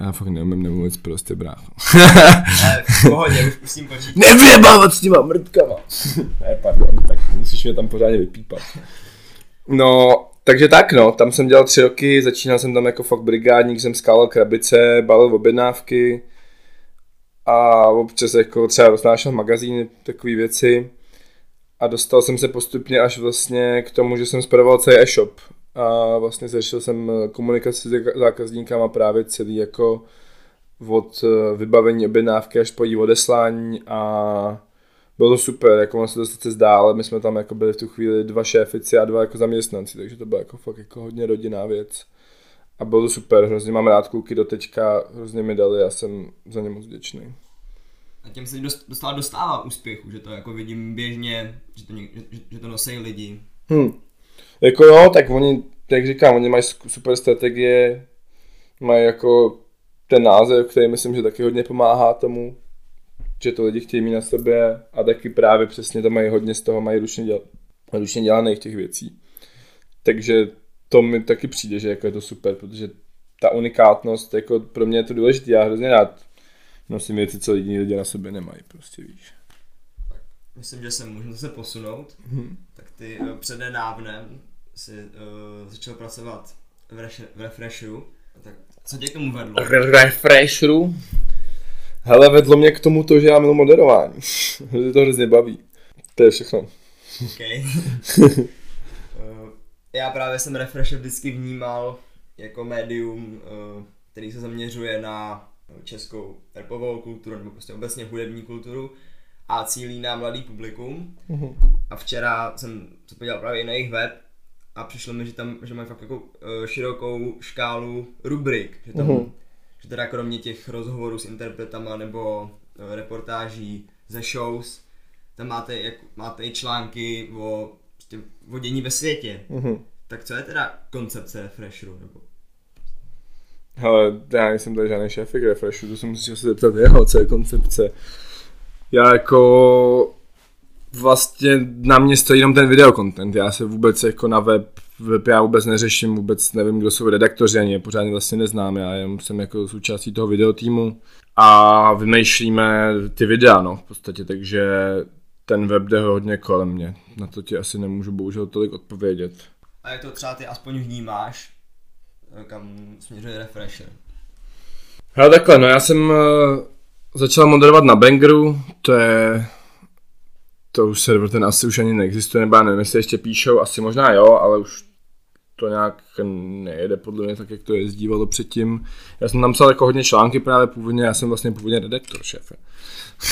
já fakt neumím nemluvit prostě brácho. V pohodě, už musím počítat. Nevyjebávat s těma mrtkama. ne, pardon, tak musíš mě tam pořádně vypípat. No, takže tak no, tam jsem dělal tři roky, začínal jsem tam jako fakt brigádník, jsem skálal krabice, balil objednávky a občas jako třeba roznášel magazíny, takové věci. A dostal jsem se postupně až vlastně k tomu, že jsem spravoval celý e-shop a vlastně zašel jsem komunikaci s zákazníkama právě celý jako od eh, vybavení objednávky až po její odeslání a bylo to super, jako ono se to sice zdá, ale my jsme tam jako byli v tu chvíli dva šéfici a dva jako zaměstnanci, takže to byla jako fakt jako hodně rodinná věc. A bylo to super, hrozně mám rád kluky do teďka, hrozně mi dali a jsem za ně moc vděčný. A tím se dostává, dostává úspěchu, že to jako vidím běžně, že to, že, že to nosí lidi. Hmm. Jako jo, tak oni, jak říkám, oni mají super strategie, mají jako ten název, který myslím, že taky hodně pomáhá tomu, že to lidi chtějí mít na sobě a taky právě přesně to mají hodně z toho, mají ručně, děl, ručně dělaných těch věcí. Takže to mi taky přijde, že jako je to super, protože ta unikátnost, jako pro mě je to důležité, já hrozně rád nosím věci, co jiní lidi na sobě nemají, prostě víš. Myslím, že se můžeme se posunout. Hmm. Tak ty uh, přednedávnem si uh, začal pracovat v, reš- v Refreshu. Tak co tě k tomu vedlo? Refreshu? Hele, vedlo mě k tomu to, že já milu moderování. Že to hrozně baví. To je všechno. OK. uh, já právě jsem Refresh vždycky vnímal jako médium, uh, který se zaměřuje na českou repovou kulturu, nebo prostě obecně hudební kulturu a cílí na mladý publikum. Mhm. A včera jsem se podíval právě i na jejich web a přišlo mi, že tam že mají fakt jako eh, širokou škálu rubrik, že tam, Mhm. že teda kromě těch rozhovorů s interpretama nebo eh, reportáží ze shows, tam máte, jak, máte i články o, prostě, o dění ve světě. Mhm. Tak co je teda koncepce Refresheru? Nebo Hele, já nejsem tady žádný šéfik refreshu, to se musíš asi zeptat jeho, co je koncepce. Já jako vlastně na mě stojí jenom ten videokontent, já se vůbec jako na web, web já vůbec neřeším, vůbec nevím, kdo jsou redaktoři, ani je pořádně vlastně neznám, já jenom jsem jako součástí toho videotýmu a vymýšlíme ty videa, no, v podstatě, takže ten web jde hodně kolem mě, na to ti asi nemůžu bohužel tolik odpovědět. A jak to třeba ty aspoň vnímáš, kam směřuje Refresher? Hele takhle, no já jsem uh, začal moderovat na Bangeru, to je, to už server ten asi už ani neexistuje, nebo já nevím, jestli ještě píšou, asi možná jo, ale už to nějak nejede podle mě tak, jak to jezdívalo předtím. Já jsem tam psal jako hodně články právě původně, já jsem vlastně původně redaktor, šéfe.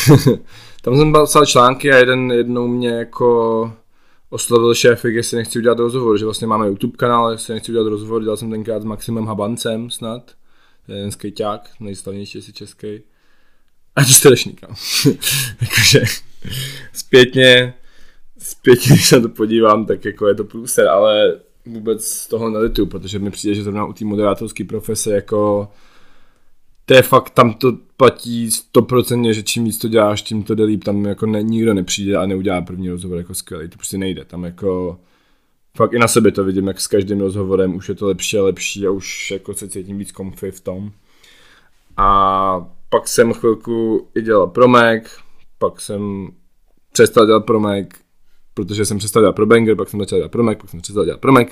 tam jsem psal články a jeden jednou mě jako oslovil šéfik, jestli nechci udělat rozhovor, že vlastně máme YouTube kanál, jestli nechci udělat rozhovor, dělal jsem tenkrát s Maximem Habancem snad, jeden skejťák, nejslavnější asi český. A čtyřešník, no. Jakože zpětně, zpětně, když se to podívám, tak jako je to průser, ale vůbec z toho nelitu, protože mi přijde, že zrovna u té moderátorské profese jako to je fakt, tam to platí stoprocentně, že čím víc to děláš, tím to jde líp, tam jako ne, nikdo nepřijde a neudělá první rozhovor jako skvělý, to prostě nejde, tam jako fakt i na sebe to vidím, jak s každým rozhovorem už je to lepší a lepší a už jako se cítím víc comfy v tom. A pak jsem chvilku i dělal pro Mac, pak jsem přestal dělat pro Mac, protože jsem přestal dělat pro Banger, pak jsem začal dělat pro Mac, pak jsem přestal dělat pro Mac.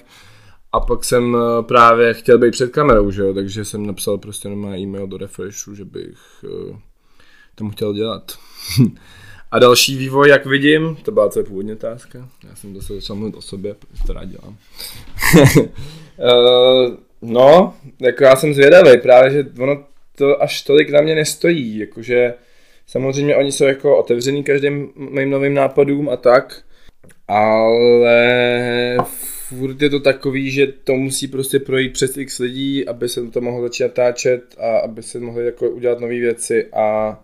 A pak jsem eh, právě chtěl být před kamerou, že jo, takže jsem napsal prostě na e-mail do Refreshu, že bych uh, tomu chtěl dělat. A další vývoj, jak vidím, to byla tvoje původní otázka. Já jsem zase začal mluvit o sobě, to rád dělám. uh, no, jako já jsem zvědavý, právě, že ono to až tolik na mě nestojí, jakože samozřejmě oni jsou jako otevřený každým mým novým nápadům a tak, ale furt je to takový, že to musí prostě projít přes x lidí, aby se to mohlo začít natáčet a aby se mohly jako udělat nové věci a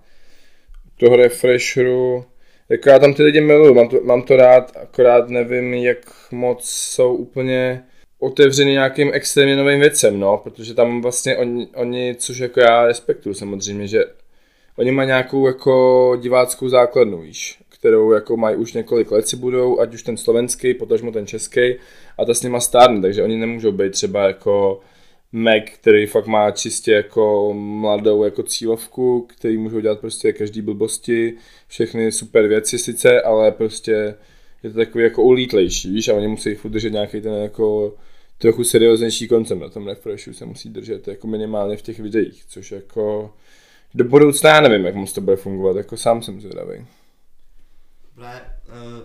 toho refresheru, jako já tam ty lidi miluju, mám to, mám to rád, akorát nevím, jak moc jsou úplně otevřený nějakým extrémně novým věcem, no, protože tam vlastně oni, oni, což jako já respektuju samozřejmě, že oni mají nějakou jako diváckou základnu, víš, kterou jako mají už několik let si budou, ať už ten slovenský, potažmo ten český, a ta s nima stárne, takže oni nemůžou být třeba jako Mac, který fakt má čistě jako mladou jako cílovku, který můžou dělat prostě každý blbosti, všechny super věci sice, ale prostě je to takový jako ulítlejší, víš, a oni musí furt držet nějaký ten jako trochu serióznější koncept na tom refreshu se musí držet jako minimálně v těch videích, což jako do budoucna já nevím, jak moc to bude fungovat, jako sám jsem zvědavý. Hle,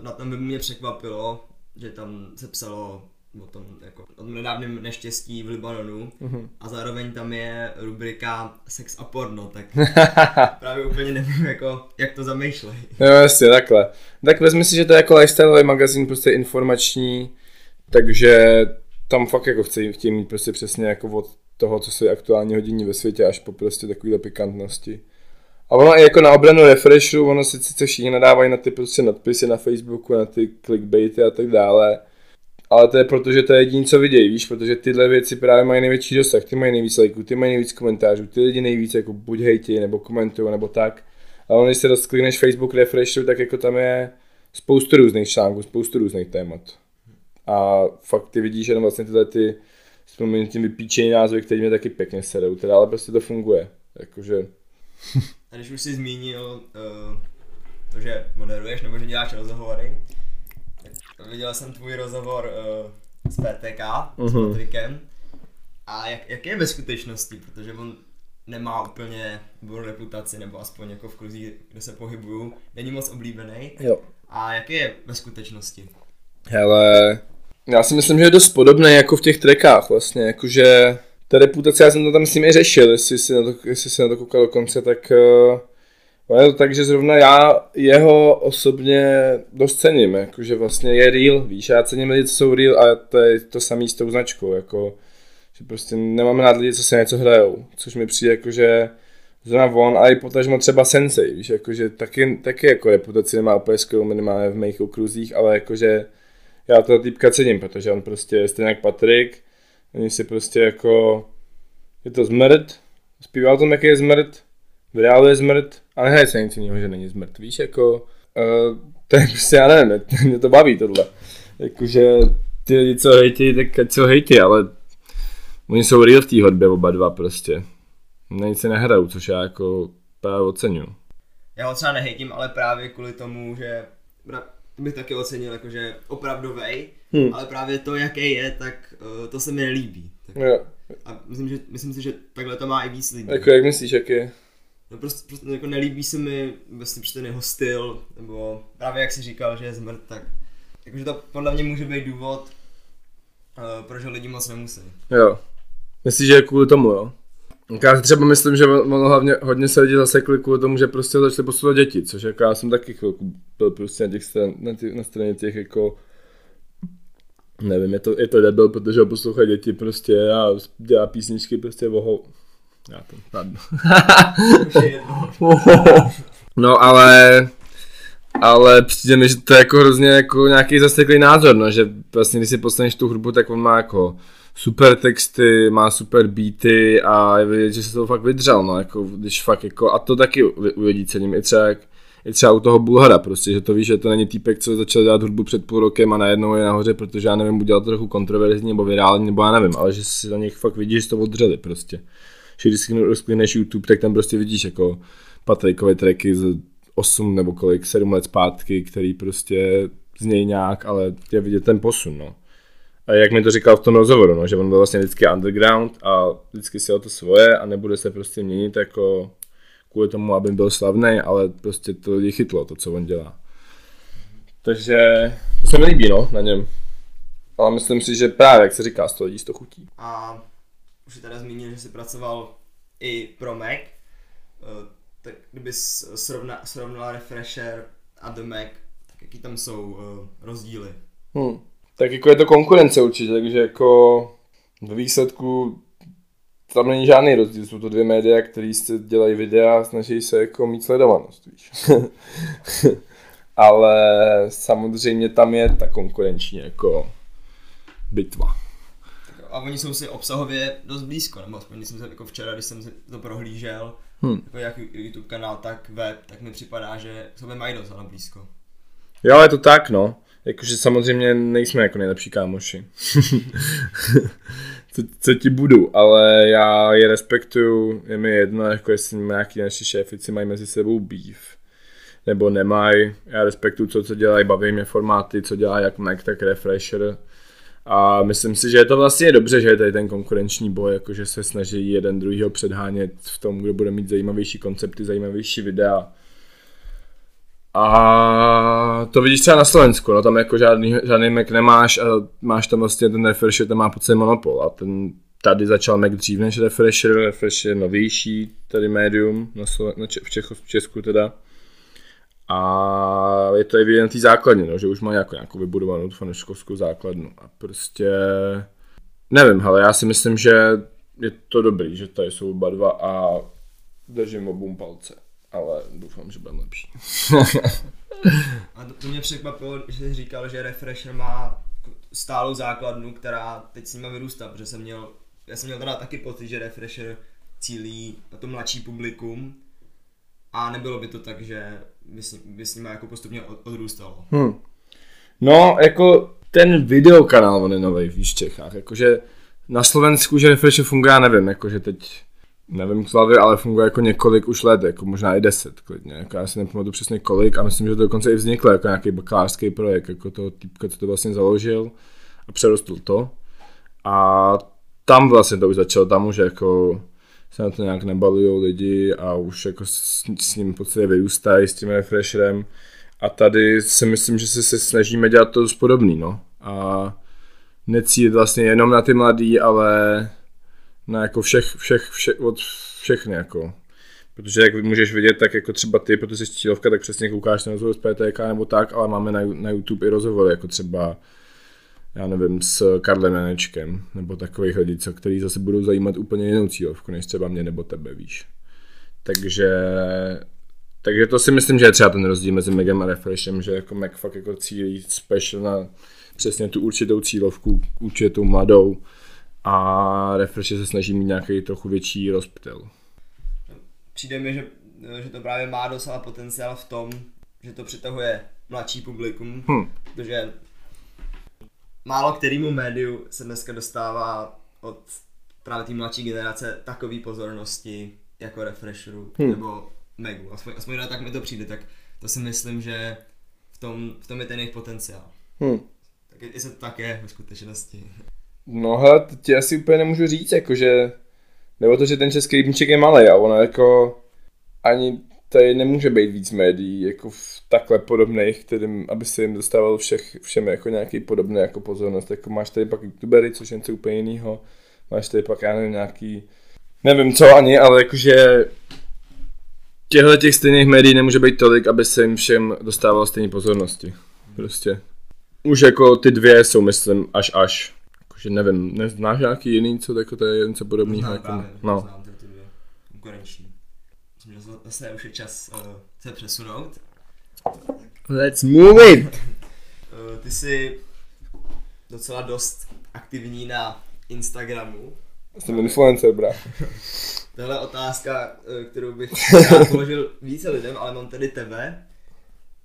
na tom by mě překvapilo, že tam se psalo o tom jako o nedávném neštěstí v Libanonu Mhm. a zároveň tam je rubrika sex a porno, tak právě úplně nevím jako, jak to zamýšlej. No jasně, takhle. Tak vezmi si, že to je jako lifestyle magazín, prostě informační, takže tam fakt jako chci, chtějí mít prostě přesně jako od toho, co se aktuálně hodí ve světě, až po prostě takovýhle pikantnosti. A ono i jako na obranu refreshu, ono si sice všichni nadávají na ty prostě nadpisy na Facebooku, na ty clickbaity a tak dále, ale to je proto, že to je jediné, co vidějí, víš, protože tyhle věci právě mají největší dosah, ty mají nejvíc lajků, ty mají nejvíc komentářů, ty lidi nejvíc jako buď hejtí, nebo komentují, nebo tak. A ono, když se rozklikneš Facebook refreshu, tak jako tam je spoustu různých článků, spoustu různých témat. A fakt ty vidíš jenom vlastně tyhle ty s proměnutím vypíčený názvy, který mě taky pěkně sedou, teda, ale prostě to funguje. Jakože, A když už jsi zmínil uh, to, že moderuješ nebo že děláš rozhovory, tak viděl jsem tvůj rozhovor uh, s PTK, s Mhm. Patrikem. A jak, jak je ve skutečnosti, protože on nemá úplně dobrou reputaci, nebo aspoň jako v kruzích, kde se pohybuju, není moc oblíbený. jo. A jak je ve skutečnosti? Hele, já si myslím, že je dost podobný jako v těch trackách vlastně, jakože ta reputace, já jsem to tam s nimi řešil, jestli si na to, jestli si na to koukal do konce, tak uh, je to tak, že zrovna já jeho osobně dost cením, jakože vlastně je real, víš, já cením lidi, co jsou real a to je to samý s tou značkou, jako, že prostě nemáme rád lidi, co se něco hrajou, což mi přijde jako, že zrovna on a i potažmo třeba Sensei, víš, jakože taky, taky jako reputaci nemá úplně skvělou minimálně v mých okruzích, ale jakože já toho týpka cením, protože on prostě stejně jak Patrik, oni si prostě jako, je to zmrt, zpívá o tom, jaký je zmrt, v reálu je zmrt, a nehraje se nic jiného, že není zmrt, víš, jako, uh, to je prostě, já nevím, mě to baví tohle, jakože ty lidi, co hejtí, tak co hejtí, ale oni jsou real v té hudbě oba dva prostě, na nic si nehrajou, což já jako právě oceňuju. Já ho třeba nehejtím, ale právě kvůli tomu, že bych taky ocenil jakože opravdovej, hmm. ale právě to, jaký je, tak uh, to se mi nelíbí. Tak, jo. A myslím, že, myslím si, že takhle to má i víc lidí. Jako jak myslíš, jak je? No prostě, prostě jako nelíbí se mi vlastně ten jeho styl, nebo právě jak jsi říkal, že je zmrt, tak jakože to podle mě může být důvod, uh, proč ho lidi moc nemusí. Jo. Myslíš, že je kvůli tomu, jo? Já třeba myslím, že ono hlavně hodně se lidi zasekli kvůli tomu, že prostě začali posouvat děti, což jako já jsem taky chvilku byl prostě na, těch stran, na, těch, na straně těch jako nevím, je to, je to debil, protože ho poslouchají děti prostě a dělá písničky prostě voho. Já to, pardon. no ale, ale přijde mi, že to je jako hrozně jako nějaký zasteklý názor, no, že vlastně když si postaneš tu hudbu, tak on má jako super texty, má super beaty a je vidět, že se to fakt vydřel, no, jako, když fakt jako, a to taky u lidí cením, i třeba, jak, i třeba u toho Bulhara, prostě, že to víš, že to není týpek, co začal dělat hudbu před půl rokem a najednou je nahoře, protože já nevím, udělal to trochu kontroverzní nebo virální, nebo já nevím, ale že si na nich fakt vidíš, že to odřeli prostě. Že když si rozklíneš YouTube, tak tam prostě vidíš jako Patrikové tracky z 8 nebo kolik, 7 let zpátky, který prostě znějí nějak, ale je vidět ten posun, no. A jak mi to říkal v tom rozhovoru, no, že on byl vlastně vždycky underground a vždycky si o to svoje a nebude se prostě měnit jako kvůli tomu, aby byl slavný, ale prostě to lidi chytlo, to, co on dělá. Takže to se mi líbí, no, na něm. Ale myslím si, že právě, jak se říká, z toho lidí to chutí. A už teda zmínil, že jsi pracoval i pro Mac, eh, tak kdyby srovna, srovnal Refresher a The Mac, tak jaký tam jsou eh, rozdíly? Hmm. Tak jako je to konkurence určitě, takže jako v výsledku tam není žádný rozdíl, jsou to dvě média, které se dělají videa a snaží se jako mít sledovanost, víš. Ale samozřejmě tam je ta konkurenční jako bitva. A oni jsou si obsahově dost blízko, nebo aspoň jsem se jako včera, když jsem to prohlížel, hmm. jako jak YouTube kanál, tak web, tak mi připadá, že sobě mají dost ale blízko. Jo, je to tak, no. Jakože samozřejmě nejsme jako nejlepší kámoši. co, co, ti budu, ale já je respektuju, je mi jedno, jako jestli nějaký naši šéfici mají mezi sebou beef, nebo nemají. Já respektuju to, co dělají, baví mě formáty, co dělá jak Mac, tak Refresher. A myslím si, že je to vlastně dobře, že je tady ten konkurenční boj, jakože se snaží jeden druhýho předhánět v tom, kdo bude mít zajímavější koncepty, zajímavější videa a to vidíš třeba na Slovensku, no tam jako žádný, žádný Mac nemáš a máš tam vlastně ten refresher, ten má pocit monopol. A ten tady začal Mac dřív než refresher, refresher je novější, tady medium na Sloven- na Če- v, Čechu, v Česku teda. A je to evidentní té základně, no, že už má nějakou, nějakou vybudovanou fanouškovskou základnu. A prostě nevím, ale já si myslím, že je to dobrý, že tady jsou oba dva a držím obou palce ale doufám, že budeme lepší. a to, to mě překvapilo, že jsi říkal, že Refresher má stálou základnu, která teď s nima vyrůstá, protože jsem měl, já jsem měl teda taky pocit, že Refresher cílí na to mladší publikum a nebylo by to tak, že by s, by s nima jako postupně odrůstalo. Hmm. No, jako ten videokanál on je nový v Čechách, jakože na Slovensku, že Refresher funguje, já nevím, jakože teď nevím z hlavy, ale funguje jako několik už let, jako možná i deset klidně. Jako já si nepamatuju přesně kolik a myslím, že to dokonce i vzniklo jako nějaký bakalářský projekt, jako toho typka, co to vlastně založil a přerostl to. A tam vlastně to už začalo, tam už jako se na to nějak nebalují lidi a už jako s, s ním podstatě vyrůstají s tím refresherem. A tady si myslím, že se, se snažíme dělat to podobný, no. A necít vlastně jenom na ty mladý, ale na jako všech, všech, všech, od všechny jako. Protože jak můžeš vidět, tak jako třeba ty, protože jsi cílovka, tak přesně koukáš na rozhovor z PTK nebo tak, ale máme na, na YouTube i rozhovory, jako třeba já nevím, s Karlem Nenečkem, nebo takových lidí, co, který zase budou zajímat úplně jinou cílovku, než třeba mě nebo tebe, víš. Takže, takže to si myslím, že je třeba ten rozdíl mezi Megem a Refreshem, že jako Meg fakt jako cílí special na přesně tu určitou cílovku, určitou mladou a Refresh se snaží mít nějaký trochu větší rozptyl. Přijde mi, že, že to právě má docela potenciál v tom, že to přitahuje mladší publikum, Hm. protože málo kterému médiu se dneska dostává od právě té mladší generace takový pozornosti jako Refresheru Hmm. nebo Megu. Aspoň, aspoň tak mi to přijde, tak to si myslím, že v tom, v tom je ten jejich potenciál. Hm. Tak je- jestli to tak je ve skutečnosti. No hele, to ti asi úplně nemůžu říct, jakože, nebo to, že ten český rybníček je malý a ono jako ani tady nemůže být víc médií, jako v takhle podobných, kterým, aby se jim dostával všech, všem jako nějaký podobný jako pozornost, jako máš tady pak youtubery, což je něco úplně jiného, máš tady pak, já nevím, nějaký, nevím co ani, ale jakože těchto těch stejných médií nemůže být tolik, aby se jim všem dostávalo stejné pozornosti, prostě. Už jako ty dvě jsou, myslím, až až. Jakože nevím, neznáš nějaký jiný, co jako to je něco podobného? Znám Jako, právě, no. znám ty, ty dvě konkurenční. Myslím, že zase už je čas uh, se přesunout. Let's move it! Uh, ty jsi docela dost aktivní na Instagramu. Jsem influencer, bra. Tohle otázka, eh, kterou bych rád položil více lidem, ale mám tady tebe.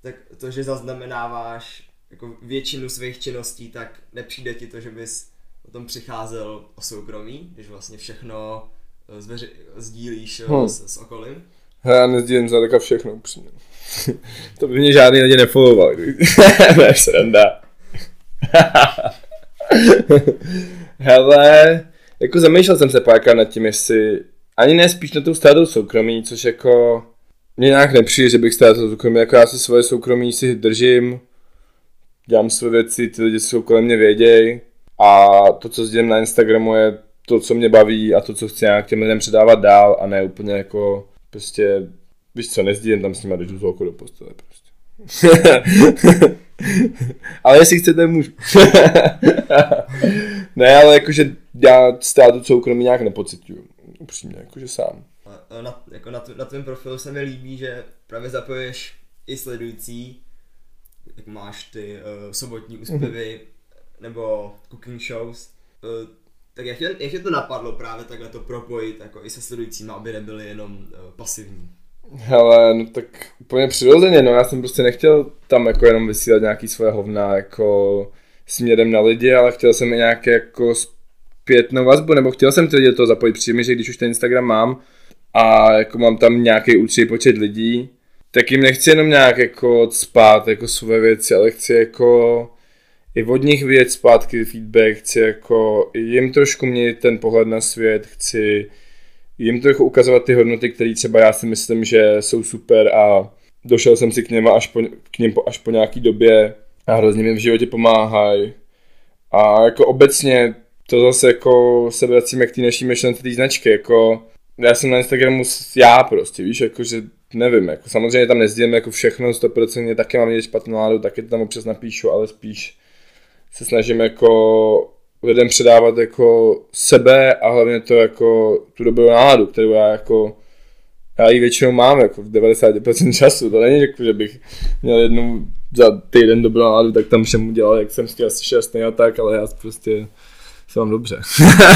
Tak to, že zaznamenáváš jako většinu svých činností, tak nepřijde ti to, že bys o tom přicházel o soukromí, když vlastně všechno eh, zveři- sdílíš Hmm. hmm. s, s okolím. Hele, já nezdílím za taka všechno, upřímně. to by mě žádný lidi nefollowoval. je sranda. Hele, jako zamýšlel jsem se párkrát nad tím, jestli ani ne spíš na tou ztrátou soukromí, což jako mě nějak nepřijde, že bych ztrátil soukromí, jako já si svoje soukromí si držím, dělám své věci, ty lidi jsou kolem mě věděj a to, co sdílím na Instagramu je to, co mě baví a to, co chci nějak těm lidem předávat dál a ne úplně jako prostě, víš co, nezdílím tam s nima, když jdu z do postele prostě. ale jestli chcete, můžu. ne, ale jakože já ztrátu soukromí nějak nepocituju. Upřímně, jakože sám. Na, jako na, na tvém profilu se mi líbí, že právě zapojuješ i sledující, jak máš ty uh, sobotní úspěvy nebo cooking shows. Uh, tak jak tě, jak tě to napadlo právě takhle to propojit jako i se sledujícími, aby nebyli jenom uh, pasivní? Hele, no tak úplně přirozeně, no já jsem prostě nechtěl tam jako jenom vysílat nějaký svoje hovna jako směrem na lidi, ale chtěl jsem i nějaké jako zpětnou vazbu, nebo chtěl jsem ty lidi do toho zapojit, přijde mi, že když už ten Instagram mám a jako mám tam nějaký určitý počet lidí, tak jim nechci jenom nějak jako spát jako své věci, ale chci jako i od nich vědět zpátky feedback, chci jako jim trošku měnit ten pohled na svět, chci jim trochu ukazovat ty hodnoty, které třeba já si myslím, že jsou super a došel jsem si k něm až po, k něm až po nějaký době a hrozně mi v životě pomáhají. A jako obecně to zase jako se vracíme k té naší myšlence té značky, jako já jsem na Instagramu já prostě, víš, jako že nevím, jako samozřejmě tam nezdílím jako všechno, 100% taky mám někdy špatnou náladu, taky to tam občas napíšu, ale spíš se snažím jako lidem předávat jako sebe a hlavně to jako tu dobrou náladu, kterou já jako já ji většinou mám jako v 90% času, to není jako, že bych měl jednou za týden dobrou náladu, tak tam všem udělal, jak jsem chtěl asi šťastný a tak, ale já prostě se mám dobře.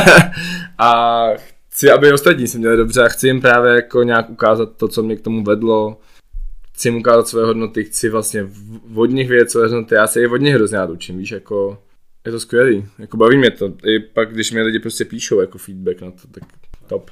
a chci, aby ostatní se měli dobře a chci jim právě jako nějak ukázat to, co mě k tomu vedlo, chci jim ukázat své hodnoty, chci vlastně od nich vědět své hodnoty, já se i od nich hrozně rád učím, víš, jako je to skvělý, jako baví mě to, i pak, když mi lidi prostě píšou jako feedback na to, tak top.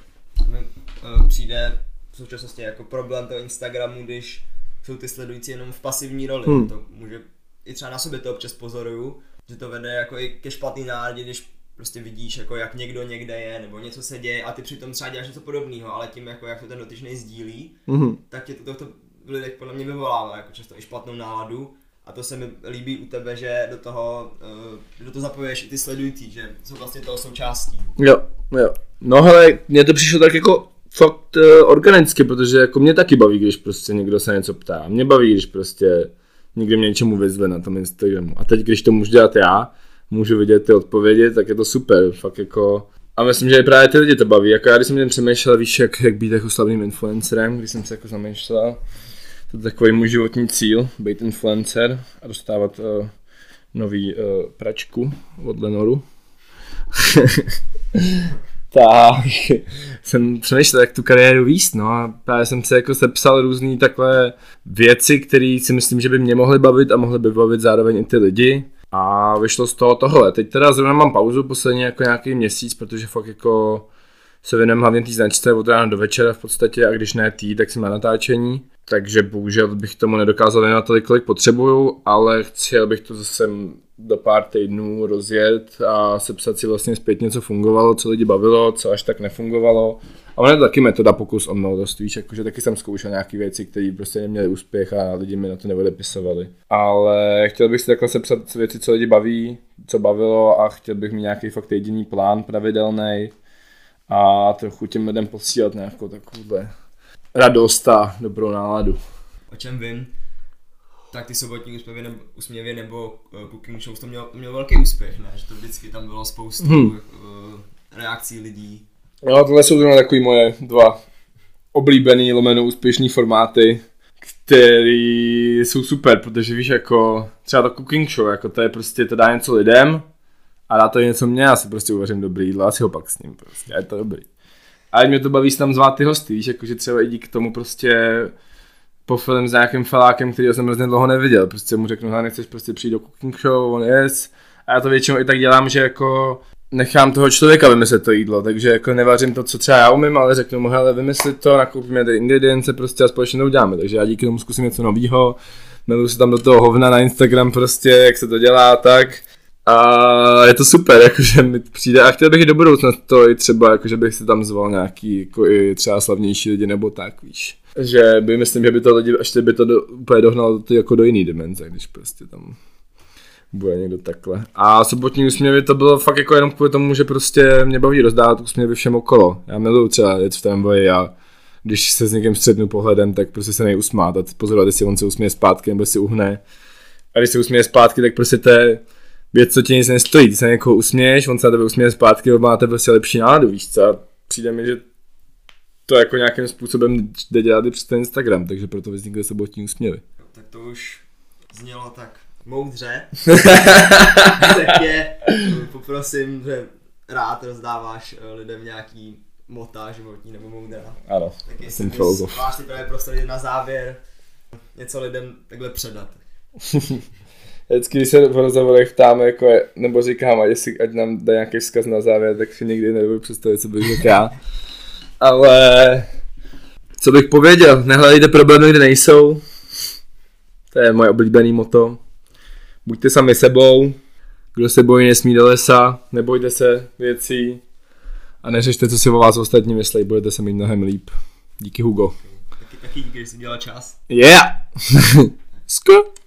mi uh, přijde v současnosti jako problém toho Instagramu, když jsou ty sledující jenom v pasivní roli. Hmm. To může, i třeba na sobě to občas pozoruju, že to vede jako i ke špatný náladě, když prostě vidíš, jako jak někdo někde je, nebo něco se děje a ty přitom třeba děláš něco podobného, ale tím, jako jak to ten dotyčný sdílí, Mhm. tak tě to, to, to lidech podle mě vyvolává jako často i špatnou náladu. A to se mi líbí u tebe, že do toho, uh, do toho zapojuješ i ty sledující, že jsou vlastně toho součástí. Jo, jo. No hele, mně to přišlo tak jako fakt uh, organicky, protože jako mě taky baví, když prostě někdo se něco ptá. Mě baví, když prostě někdo mě něčemu vyzve na tom Instagramu. A teď, když to můžu dělat já, můžu vidět ty odpovědi, tak je to super. Fakt jako a myslím, že i právě ty lidi to baví. Jako já, když jsem tím přemýšlel, víš, jak, jak být jako slavným influencerem, když jsem se jako zamýšlel, to je takový můj životní cíl, být influencer a dostávat uh, nový uh, pračku od Lenoru. tak jsem přemýšlel, jak tu kariéru víc, no a právě jsem se jako sepsal různý takové věci, které si myslím, že by mě mohly bavit a mohly by bavit zároveň i ty lidi. A vyšlo z toho tohle. Teď teda zrovna mám pauzu posledně jako nějaký měsíc, protože fakt jako se věnujeme hlavně té značce od rána do večera v podstatě a když ne tý, tak jsem na natáčení. Takže bohužel bych tomu nedokázal věnovat tolik, kolik potřebuju, ale chtěl bych to zase do pár týdnů rozjet a sepsat si vlastně zpětně, co fungovalo, co lidi bavilo, co až tak nefungovalo. A ono je to taky metoda pokus o mnohost, víš, jakože taky jsem zkoušel nějaké věci, které prostě neměly úspěch a lidi mi na to neodepisovali. Ale chtěl bych si takhle sepsat věci, co lidi baví, co bavilo a chtěl bych mít nějaký fakt jediný plán pravidelný a trochu těm lidem posílat nějakou takovouhle radost a dobrou náladu. O čem vím, tak ty sobotní úsměvy nebo, úsměvy nebo uh, cooking show to měl, měl velký úspěch, ne? Že to vždycky tam bylo spoustu hmm. uh, reakcí lidí. No, tohle jsou zrovna takový moje dva oblíbený, lomeno úspěšný formáty, který jsou super, protože víš, jako třeba to cooking show, jako to je prostě, to dá něco lidem a dá to něco mě, já si prostě uvařím dobrý jídlo a si ho pak s ním prostě, a je to dobrý. A mě to baví tam zvát ty hosty, víš, jakože třeba i díky tomu prostě po film s nějakým felákem, který jsem hrozně dlouho neviděl. Prostě mu řeknu, nechceš prostě přijít do cooking show, on yes. A já to většinou i tak dělám, že jako nechám toho člověka vymyslet to jídlo, takže jako nevařím to, co třeba já umím, ale řeknu mu, hele, vymyslit to, nakoupíme ty ingredience prostě a společně to uděláme. Takže já díky tomu zkusím něco nového, miluji se tam do toho hovna na Instagram prostě, jak se to dělá, tak. A je to super, jakože mi přijde a chtěl bych i do budoucna to i třeba, jakože bych si tam zval nějaký jako i třeba slavnější lidi nebo tak, víš. Že by myslím, že by to lidi, ještě by to do, úplně dohnalo to jako do jiný dimenze, když prostě tam bude někdo takhle. A sobotní úsměvy to bylo fakt jako jenom kvůli tomu, že prostě mě baví rozdávat úsměvy všem okolo. Já miluji třeba jet v tramvaji a když se s někým střednu pohledem, tak prostě se nejusmát a pozorovat, jestli on se usměje zpátky nebo si uhne. A když se usměje zpátky, tak prostě to je věc, co ti nic nestojí. Ty se někoho usměješ, on se na tebe usměje zpátky, máte prostě lepší náladu, víš co? A přijde mi, že to jako nějakým způsobem jde dělat i přes ten Instagram, takže proto vznikly sobotní úsměvy. Tak to už znělo tak moudře. tak je, poprosím, že rád rozdáváš eh, lidem nějaký mota životní nebo moudra. Ano, tak jsem filozof. Máš si právě prostě na závěr něco lidem takhle předat. Vždycky, když se v rozhovorech ptáme, jako je, nebo říkám, a jestli ať nám dá nějaký vzkaz na závěr, tak si nikdy nebudu představit, co bych řekl já. Ale co bych pověděl, nehledejte problémy, kde nejsou. To je moje oblíbený moto. Buďte sami sebou, kdo se bojí, nesmí do lesa, nebojte se věcí a neřešte, co si o vás ostatní myslí, budete se mít mnohem líp. Díky Hugo. Taky, taky díky, že jsi dělal čas. Yeah! Skr.